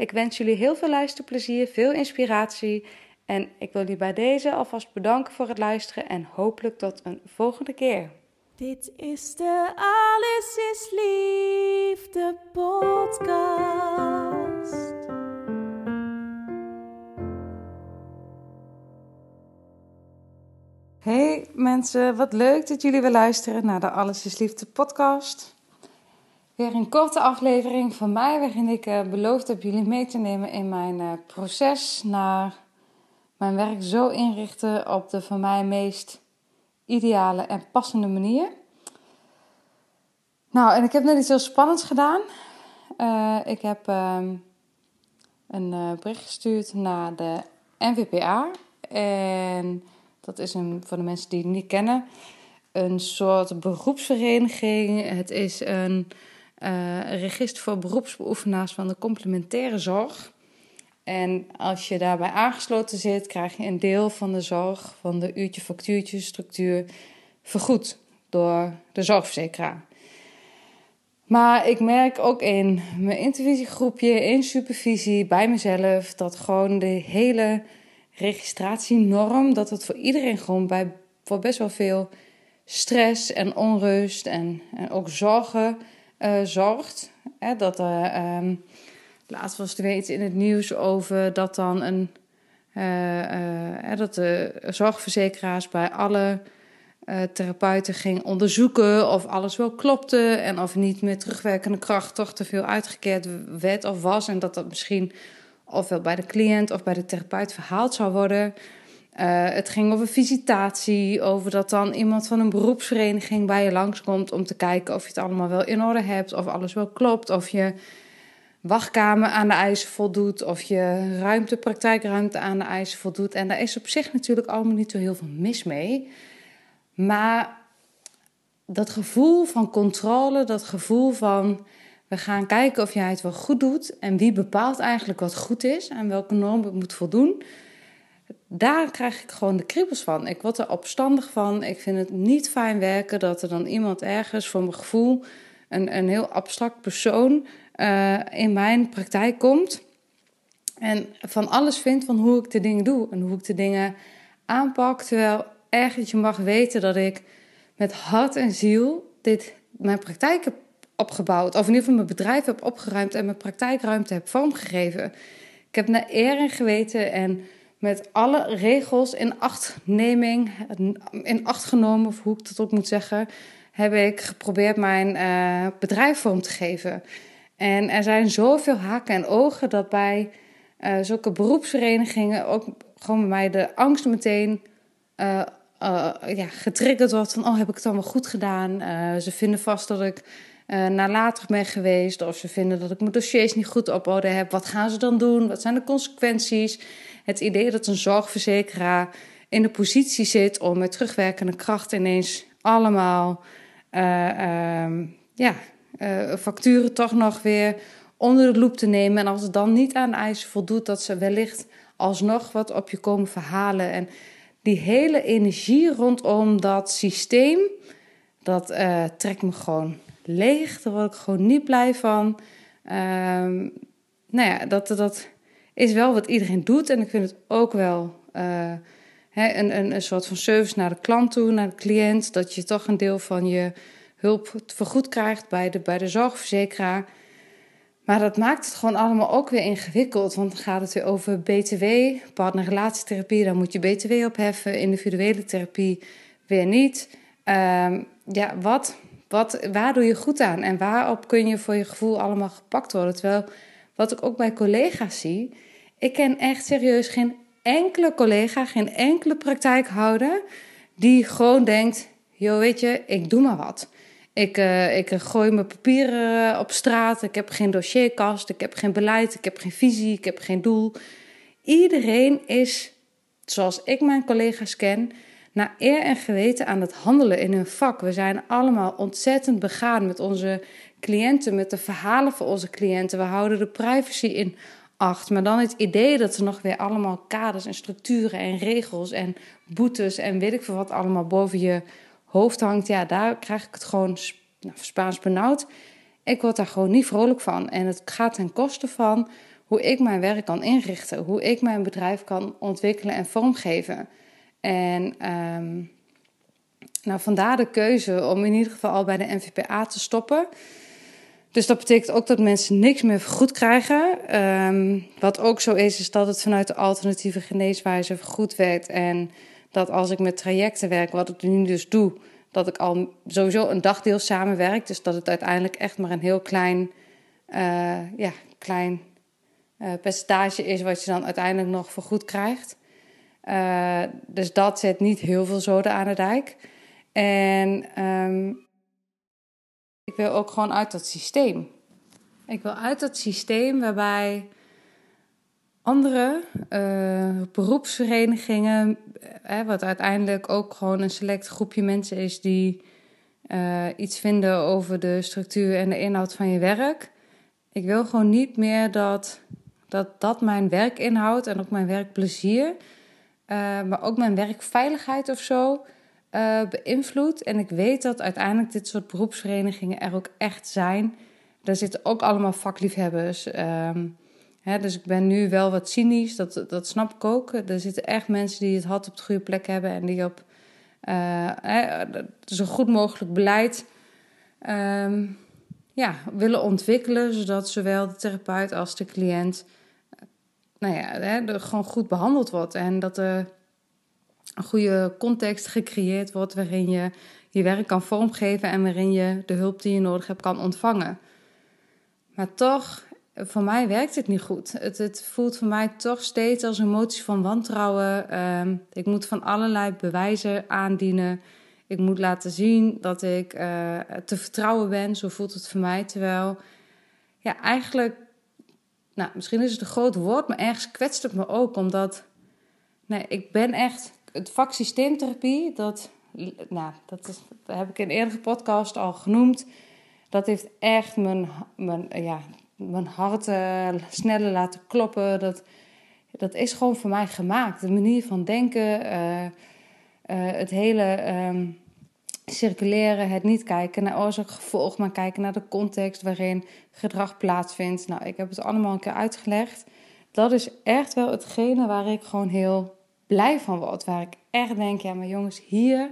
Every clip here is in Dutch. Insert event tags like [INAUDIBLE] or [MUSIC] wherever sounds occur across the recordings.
Ik wens jullie heel veel luisterplezier, veel inspiratie en ik wil jullie bij deze alvast bedanken voor het luisteren en hopelijk tot een volgende keer. Dit is de Alles is Liefde podcast. Hey mensen, wat leuk dat jullie weer luisteren naar de Alles is Liefde podcast. Weer een korte aflevering van mij waarin ik uh, beloofd heb jullie mee te nemen in mijn uh, proces naar mijn werk zo inrichten op de voor mij meest ideale en passende manier. Nou, en ik heb net iets heel spannends gedaan. Uh, ik heb ehm, een bericht gestuurd naar de NVPA. En dat is een, voor de mensen die het niet kennen, een soort beroepsvereniging. Het is een uh, register voor beroepsbeoefenaars van de complementaire zorg. En als je daarbij aangesloten zit, krijg je een deel van de zorg, van de uurtje factuurtje structuur, vergoed door de zorgverzekeraar. Maar ik merk ook in mijn intervisiegroepje, in supervisie, bij mezelf, dat gewoon de hele registratienorm, dat het voor iedereen gewoon bij, voor best wel veel stress en onrust en, en ook zorgen zorgt. Hè, dat er, um, laatst was er weer iets in het nieuws over dat dan een, uh, uh, dat de zorgverzekeraars bij alle therapeuten ging onderzoeken of alles wel klopte en of niet met terugwerkende kracht toch te veel uitgekeerd werd of was en dat dat misschien ofwel bij de cliënt of bij de therapeut verhaald zou worden. Uh, het ging over visitatie, over dat dan iemand van een beroepsvereniging bij je langskomt om te kijken of je het allemaal wel in orde hebt, of alles wel klopt, of je wachtkamer aan de eisen voldoet, of je ruimte, praktijkruimte aan de eisen voldoet. En daar is op zich natuurlijk allemaal niet zo heel veel mis mee. Maar dat gevoel van controle, dat gevoel van we gaan kijken of jij het wel goed doet en wie bepaalt eigenlijk wat goed is en welke norm het moet voldoen daar krijg ik gewoon de kriebels van. Ik word er opstandig van. Ik vind het niet fijn werken dat er dan iemand ergens, voor mijn gevoel, een, een heel abstract persoon uh, in mijn praktijk komt. En van alles vindt van hoe ik de dingen doe en hoe ik de dingen aanpak. Terwijl echt je mag weten dat ik met hart en ziel dit, mijn praktijk heb opgebouwd. Of in ieder geval mijn bedrijf heb opgeruimd en mijn praktijkruimte heb vormgegeven. Ik heb naar eer en geweten en met alle regels in achtneming, in acht genomen, of hoe ik dat ook moet zeggen, heb ik geprobeerd mijn uh, bedrijf vorm te geven. En er zijn zoveel haken en ogen dat bij uh, zulke beroepsverenigingen ook gewoon bij mij de angst meteen uh, ja, getriggerd wordt van, oh heb ik het allemaal goed gedaan? ze vinden vast dat ik nalatig ben geweest of ze vinden dat ik mijn dossiers niet goed op orde heb. Wat gaan ze dan doen? Wat zijn de consequenties? Het idee dat een zorgverzekeraar in de positie zit om met terugwerkende kracht ineens allemaal uh, ja, uh, facturen toch nog weer onder de loep te nemen. En als het dan niet aan eisen voldoet, dat ze wellicht alsnog wat op je komen verhalen. En die hele energie rondom dat systeem, dat uh, trekt me gewoon leeg. Daar word ik gewoon niet blij van. Uh, nou ja, dat, dat, is wel wat iedereen doet. En ik vind het ook wel hè, een, een, een soort van service naar de klant toe, naar de cliënt. Dat je toch een deel van je hulp vergoed krijgt bij de, bij de zorgverzekeraar. Maar dat maakt het gewoon allemaal ook weer ingewikkeld. Want dan gaat het weer over BTW, partnerrelatietherapie. Daar moet je BTW opheffen. Individuele therapie weer niet. Um, ja, wat, wat, waar doe je goed aan? En waarop kun je voor je gevoel allemaal gepakt worden? Terwijl, wat ik ook bij collega's zie... Ik ken echt serieus geen enkele collega, geen enkele praktijkhouder... die gewoon denkt, joh, weet je, ik doe maar wat... Ik, uh, ik gooi mijn papieren op straat. Ik heb geen dossierkast. Ik heb geen beleid. Ik heb geen visie. Ik heb geen doel. Iedereen is, zoals ik mijn collega's ken, naar eer en geweten aan het handelen in hun vak. We zijn allemaal ontzettend begaan met onze cliënten, met de verhalen van onze cliënten. We houden de privacy in acht. Maar dan het idee dat er nog weer allemaal kaders en structuren en regels en boetes en weet ik veel wat allemaal boven je hoofd hangt, ja, daar krijg ik het gewoon nou, Spaans benauwd. Ik word daar gewoon niet vrolijk van. En het gaat ten koste van hoe ik mijn werk kan inrichten, hoe ik mijn bedrijf kan ontwikkelen en vormgeven. En um, nou, vandaar de keuze om in ieder geval al bij de NVPA te stoppen. Dus dat betekent ook dat mensen niks meer vergoed krijgen. Um, wat ook zo is, is dat het vanuit de alternatieve geneeswijze vergoed werd. En dat als ik met trajecten werk, wat ik nu dus doe, dat ik al sowieso een dagdeel samenwerk. Dus dat het uiteindelijk echt maar een heel klein, uh, ja, klein uh, percentage is wat je dan uiteindelijk nog vergoed krijgt. Uh, dus dat zet niet heel veel zoden aan de dijk. En um, ik wil ook gewoon uit dat systeem. Ik wil uit dat systeem waarbij andere uh, beroepsverenigingen, uh, wat uiteindelijk ook gewoon een select groepje mensen is die uh, iets vinden over de structuur en de inhoud van je werk. Ik wil gewoon niet meer dat dat, dat mijn werk inhoudt en ook mijn werkplezier, maar ook mijn werkveiligheid of zo beïnvloedt. En ik weet dat uiteindelijk dit soort beroepsverenigingen er ook echt zijn. Daar zitten ook allemaal vakliefhebbers. Ehm, dus ik ben nu wel wat cynisch, dat, dat snap ik ook. Er zitten echt mensen die het had op de goede plek hebben en die op uh, zo goed mogelijk beleid um, ja, willen ontwikkelen, zodat zowel de therapeut als de cliënt nou ja, er gewoon goed behandeld wordt en dat er een goede context gecreëerd wordt waarin je je werk kan vormgeven en waarin je de hulp die je nodig hebt kan ontvangen. Maar toch voor mij werkt het niet goed. Het, het, voelt voor mij toch steeds als een motie van wantrouwen. Uh, ik moet van allerlei bewijzen aandienen. Ik moet laten zien dat ik uh, te vertrouwen ben. Zo voelt het voor mij. Terwijl, ja, eigenlijk, nou, misschien is het een groot woord, maar ergens kwetst het me ook. Omdat, nee, ik ben echt, het vak systeemtherapie, dat, nou, dat, is, dat heb ik in een eerdere podcast al genoemd. Dat heeft echt mijn, mijn ja, mijn hart uh, sneller laten kloppen. Dat, dat is gewoon voor mij gemaakt. De manier van denken, uh, uh, het hele um, circuleren, het niet kijken naar oorzaak gevolg, maar kijken naar de context waarin gedrag plaatsvindt. Nou, ik heb het allemaal een keer uitgelegd. Dat is echt wel hetgene waar ik gewoon heel blij van word. Waar ik echt denk, ja, maar jongens, hier,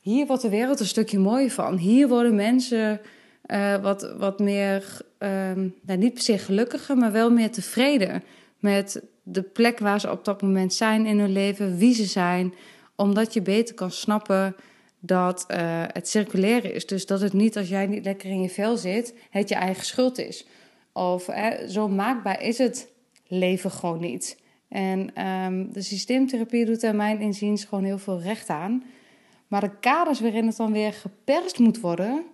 hier wordt de wereld een stukje mooier van. Hier worden mensen uh, wat, wat meer, um, nou, niet per se gelukkiger, maar wel meer tevreden met de plek waar ze op dat moment zijn in hun leven, wie ze zijn, omdat je beter kan snappen dat uh, het circuleren is. Dus dat het niet als jij niet lekker in je vel zit, het je eigen schuld is. Of eh, zo maakbaar is het leven gewoon niet. En um, de systeemtherapie doet er mijn inziens gewoon heel veel recht aan. Maar de kaders waarin het dan weer geperst moet worden,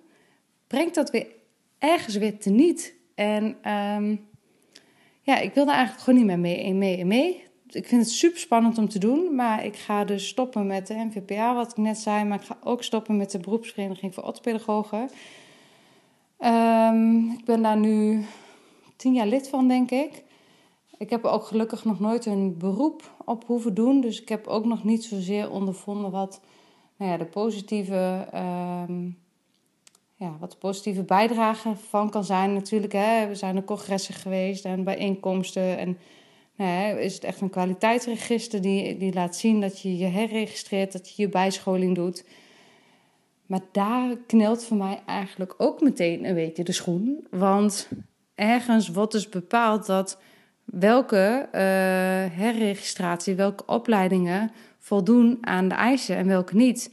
brengt dat weer ergens weer teniet. En um, ja, ik wil daar eigenlijk gewoon niet meer mee, mee, mee. Ik vind het super spannend om te doen, maar ik ga dus stoppen met de NVPA, wat ik net zei. Maar ik ga ook stoppen met de beroepsvereniging voor orthopedagogen. Um, ik ben daar nu tien jaar lid van, denk ik. Ik heb ook gelukkig nog nooit een beroep op hoeven doen. Dus ik heb ook nog niet zozeer ondervonden wat nou ja, de positieve um, ja, wat positieve bijdrage van kan zijn natuurlijk. Hè. We zijn naar congressen geweest en bijeenkomsten. En nou, is het echt een kwaliteitsregister die, die laat zien dat je je herregistreert, dat je je bijscholing doet. Maar daar knelt voor mij eigenlijk ook meteen een beetje de schoen. Want ergens wordt dus bepaald dat welke uh, herregistratie, welke opleidingen voldoen aan de eisen en welke niet.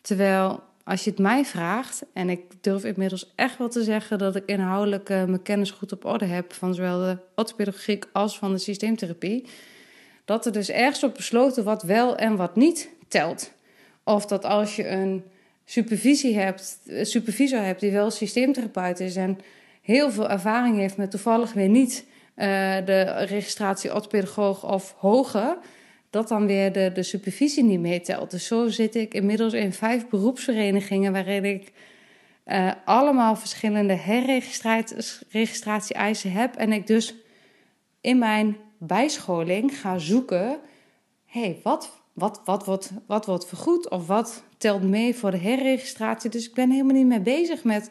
Terwijl als je het mij vraagt, en ik durf inmiddels echt wel te zeggen dat ik inhoudelijk uh, mijn kennis goed op orde heb van zowel de orthopedagogiek als van de systeemtherapie, dat er dus ergens op besloten wat wel en wat niet telt. Of dat als je een supervisie hebt, supervisor hebt die wel systeemtherapeut is en heel veel ervaring heeft met toevallig weer niet de registratie orthopedagoog of hoger, dat dan weer de, de supervisie niet meetelt. Dus zo zit ik inmiddels in vijf beroepsverenigingen waarin ik uh, allemaal verschillende herregistratie-eisen heb. En ik dus in mijn bijscholing ga zoeken: hey, wat, wat, wat, wordt, wat wordt vergoed of wat telt mee voor de herregistratie? Dus ik ben helemaal niet mee bezig met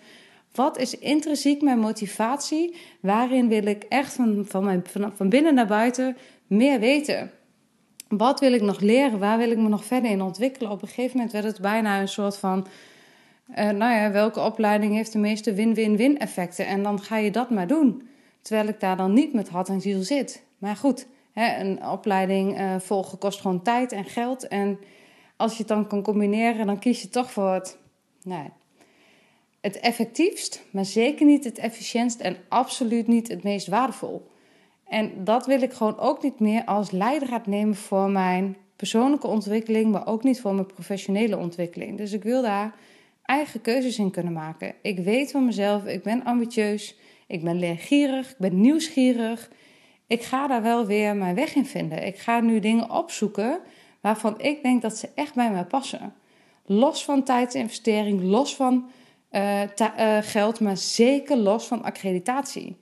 wat is intrinsiek mijn motivatie? Waarin wil ik echt van, van, mijn, van, van binnen naar buiten meer weten? Wat wil ik nog leren? Waar wil ik me nog verder in ontwikkelen? Op een gegeven moment werd het bijna een soort van. Uh, nou ja, welke opleiding heeft de meeste win-win-win effecten? En dan ga je dat maar doen. Terwijl ik daar dan niet met hart en ziel zit. Maar goed, hè, een opleiding uh, volgen kost gewoon tijd en geld. En als je het dan kan combineren, dan kies je toch voor het, nou, het effectiefst, maar zeker niet het efficiëntst en absoluut niet het meest waardevol. En dat wil ik gewoon ook niet meer als leidraad nemen voor mijn persoonlijke ontwikkeling, maar ook niet voor mijn professionele ontwikkeling. Dus ik wil daar eigen keuzes in kunnen maken. Ik weet van mezelf, ik ben ambitieus, ik ben leergierig, ik ben nieuwsgierig. Ik ga daar wel weer mijn weg in vinden. Ik ga nu dingen opzoeken waarvan ik denk dat ze echt bij mij passen. Los van tijdsinvestering, los van uh, uh, geld, maar zeker los van accreditatie.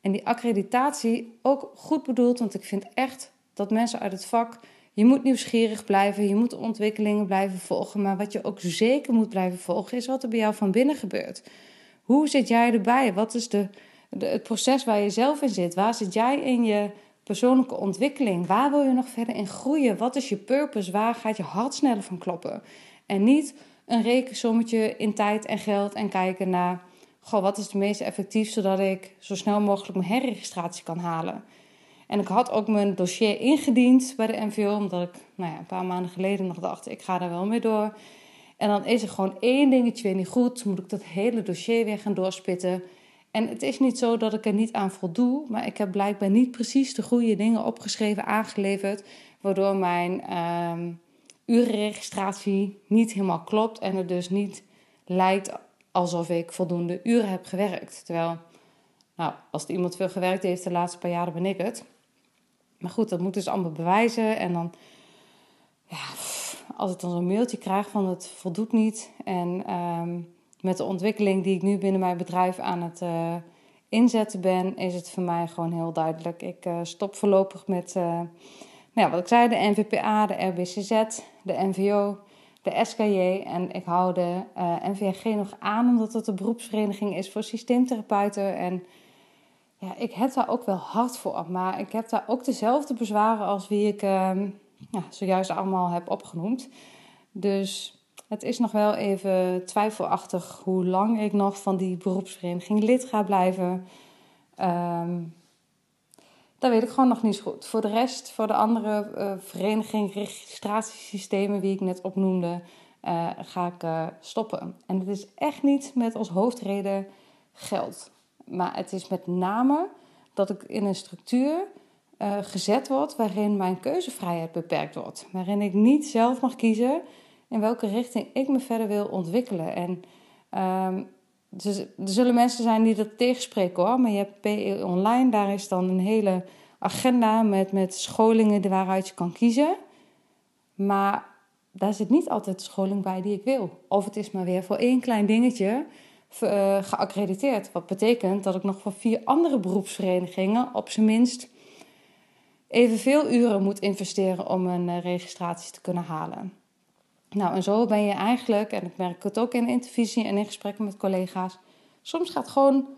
En die accreditatie ook goed bedoeld, want ik vind echt dat mensen uit het vak. Je moet nieuwsgierig blijven, je moet ontwikkelingen blijven volgen. Maar wat je ook zeker moet blijven volgen, is wat er bij jou van binnen gebeurt. Hoe zit jij erbij? Wat is de, het proces waar je zelf in zit? Waar zit jij in je persoonlijke ontwikkeling? Waar wil je nog verder in groeien? Wat is je purpose? Waar gaat je hart sneller van kloppen? En niet een rekensommetje in tijd en geld en kijken naar goh, wat is het meest effectief zodat ik zo snel mogelijk mijn herregistratie kan halen. En ik had ook mijn dossier ingediend bij de NVO, omdat ik nou ja, een paar maanden geleden nog dacht, ik ga daar wel mee door. En dan is er gewoon één dingetje weer niet goed, moet ik dat hele dossier weer gaan doorspitten. En het is niet zo dat ik er niet aan voldoe, maar ik heb blijkbaar niet precies de goede dingen opgeschreven, aangeleverd, waardoor mijn uh, urenregistratie niet helemaal klopt en het dus niet lijkt alsof ik voldoende uren heb gewerkt. Terwijl, nou, als er iemand veel gewerkt heeft de laatste paar jaren, ben ik het. Maar goed, dat moet dus allemaal bewijzen. En dan, ja, als ik dan zo'n mailtje krijg van het voldoet niet. En um, met de ontwikkeling die ik nu binnen mijn bedrijf aan het uh, inzetten ben, is het voor mij gewoon heel duidelijk. Ik uh, stop voorlopig met, uh, nou wat ik zei, de NVPA, de RBCZ, de NVO de SKJ en ik hou de uh, eh, NVG nog aan omdat het een beroepsvereniging is voor systeemtherapeuten. En ja, ik heb daar ook wel hard voor, maar ik heb daar ook dezelfde bezwaren als wie ik ja, zojuist allemaal heb opgenoemd. Dus het is nog wel even twijfelachtig hoe lang ik nog van die beroepsvereniging lid ga blijven. Um, dat weet ik gewoon nog niet zo goed. Voor de rest, voor de andere uh, vereniging, registratiesystemen, wie ik net opnoemde, uh, ga ik uh, stoppen. En het is echt niet met als hoofdreden geld. Maar het is met name dat ik in een structuur gezet word waarin mijn keuzevrijheid beperkt wordt. Waarin ik niet zelf mag kiezen in welke richting ik me verder wil ontwikkelen. En um, dus, er zullen mensen zijn die dat tegenspreken hoor. Maar je hebt PE Online, daar is dan een hele agenda met, met scholingen waaruit je kan kiezen. Maar daar zit niet altijd de scholing bij die ik wil. Of het is maar weer voor één klein dingetje uh, geaccrediteerd. Wat betekent dat ik nog voor vier andere beroepsverenigingen op zijn minst evenveel uren moet investeren om een uh, registratie te kunnen halen. Nou, en zo ben je eigenlijk, en ik merk het ook in intervisie en in gesprekken met collega's, soms gaat gewoon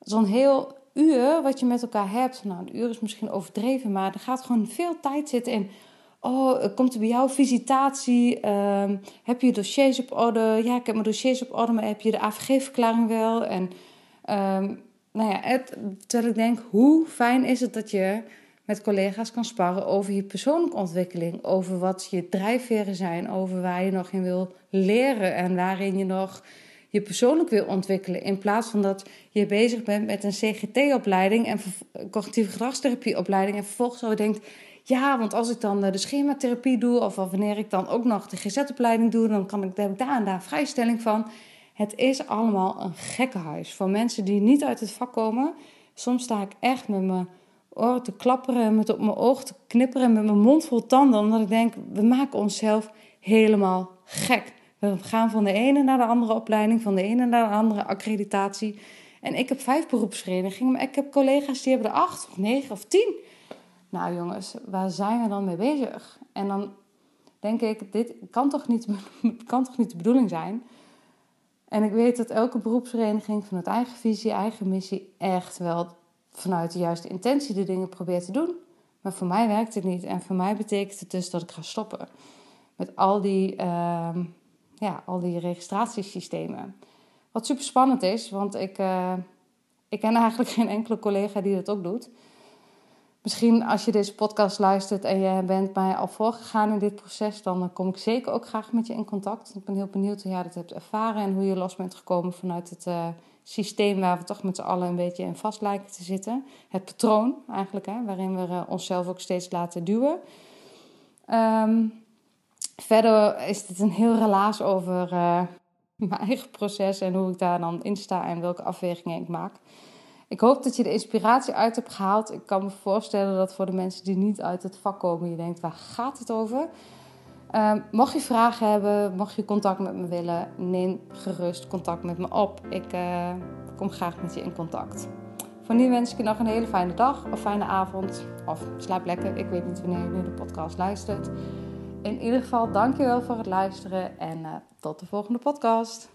zo'n heel uur wat je met elkaar hebt, nou een uur is misschien overdreven, maar er gaat gewoon veel tijd zitten in. Oh, komt er bij jou visitatie? Ehm, heb je dossiers op orde? Ja, ik heb mijn dossiers op orde, maar heb je de AVG-verklaring wel? En ehm, nou ja, het, terwijl ik denk, hoe fijn is het dat je met collega's kan sparren over je persoonlijke ontwikkeling, over wat je drijfveren zijn, over waar je nog in wil leren en waarin je nog je persoonlijk wil ontwikkelen. In plaats van dat je bezig bent met een CGT-opleiding en cognitieve gedragstherapie-opleiding en vervolgens zo denkt, ja, want als ik dan de schematherapie doe of wanneer ik dan ook nog de GZ-opleiding doe, dan kan ik, heb ik daar en daar vrijstelling van. Het is allemaal een gekkenhuis voor mensen die niet uit het vak komen. Soms sta ik echt met mijn oren te klapperen, met op mijn oog te knipperen, met mijn mond vol tanden, omdat ik denk, we maken onszelf helemaal gek. We gaan van de ene naar de andere opleiding, van de ene naar de andere accreditatie. En ik heb vijf beroepsverenigingen, maar ik heb collega's die hebben er acht of negen of tien. Nou jongens, waar zijn we dan mee bezig? En dan denk ik, dit kan toch niet, [LAUGHS] kan toch niet de bedoeling zijn? En ik weet dat elke beroepsvereniging vanuit eigen visie, eigen missie echt wel vanuit de juiste intentie de dingen probeert te doen. Maar voor mij werkt het niet. En voor mij betekent het dus dat ik ga stoppen met al die, uh, ja, al die registratiesystemen. Wat super spannend is, want ik, uh, ik ken eigenlijk [LAUGHS] geen enkele collega die dat ook doet. Misschien als je deze podcast luistert en je bent mij al voorgegaan in dit proces, dan kom ik zeker ook graag met je in contact. Ik ben heel benieuwd hoe jij dat hebt ervaren en hoe je los bent gekomen vanuit het uh, systeem waar we toch met z'n allen een beetje in vast lijken te zitten. Het patroon eigenlijk, hè, waarin we uh, onszelf ook steeds laten duwen. Um, verder is dit een heel relaas over uh, [LAUGHS] mijn eigen proces en hoe ik daar dan in sta en welke afwegingen ik maak. Ik hoop dat je de inspiratie uit hebt gehaald. Ik kan me voorstellen dat voor de mensen die niet uit het vak komen, je denkt: waar gaat het over? Uh, mocht je vragen hebben, mocht je contact met me willen, neem gerust contact met me op. Ik uh, kom graag met je in contact. Voor nu wens ik je nog een hele fijne dag of fijne avond. Of slaap lekker. Ik weet niet wanneer je nu de podcast luistert. In ieder geval, dankjewel voor het luisteren en uh, tot de volgende podcast.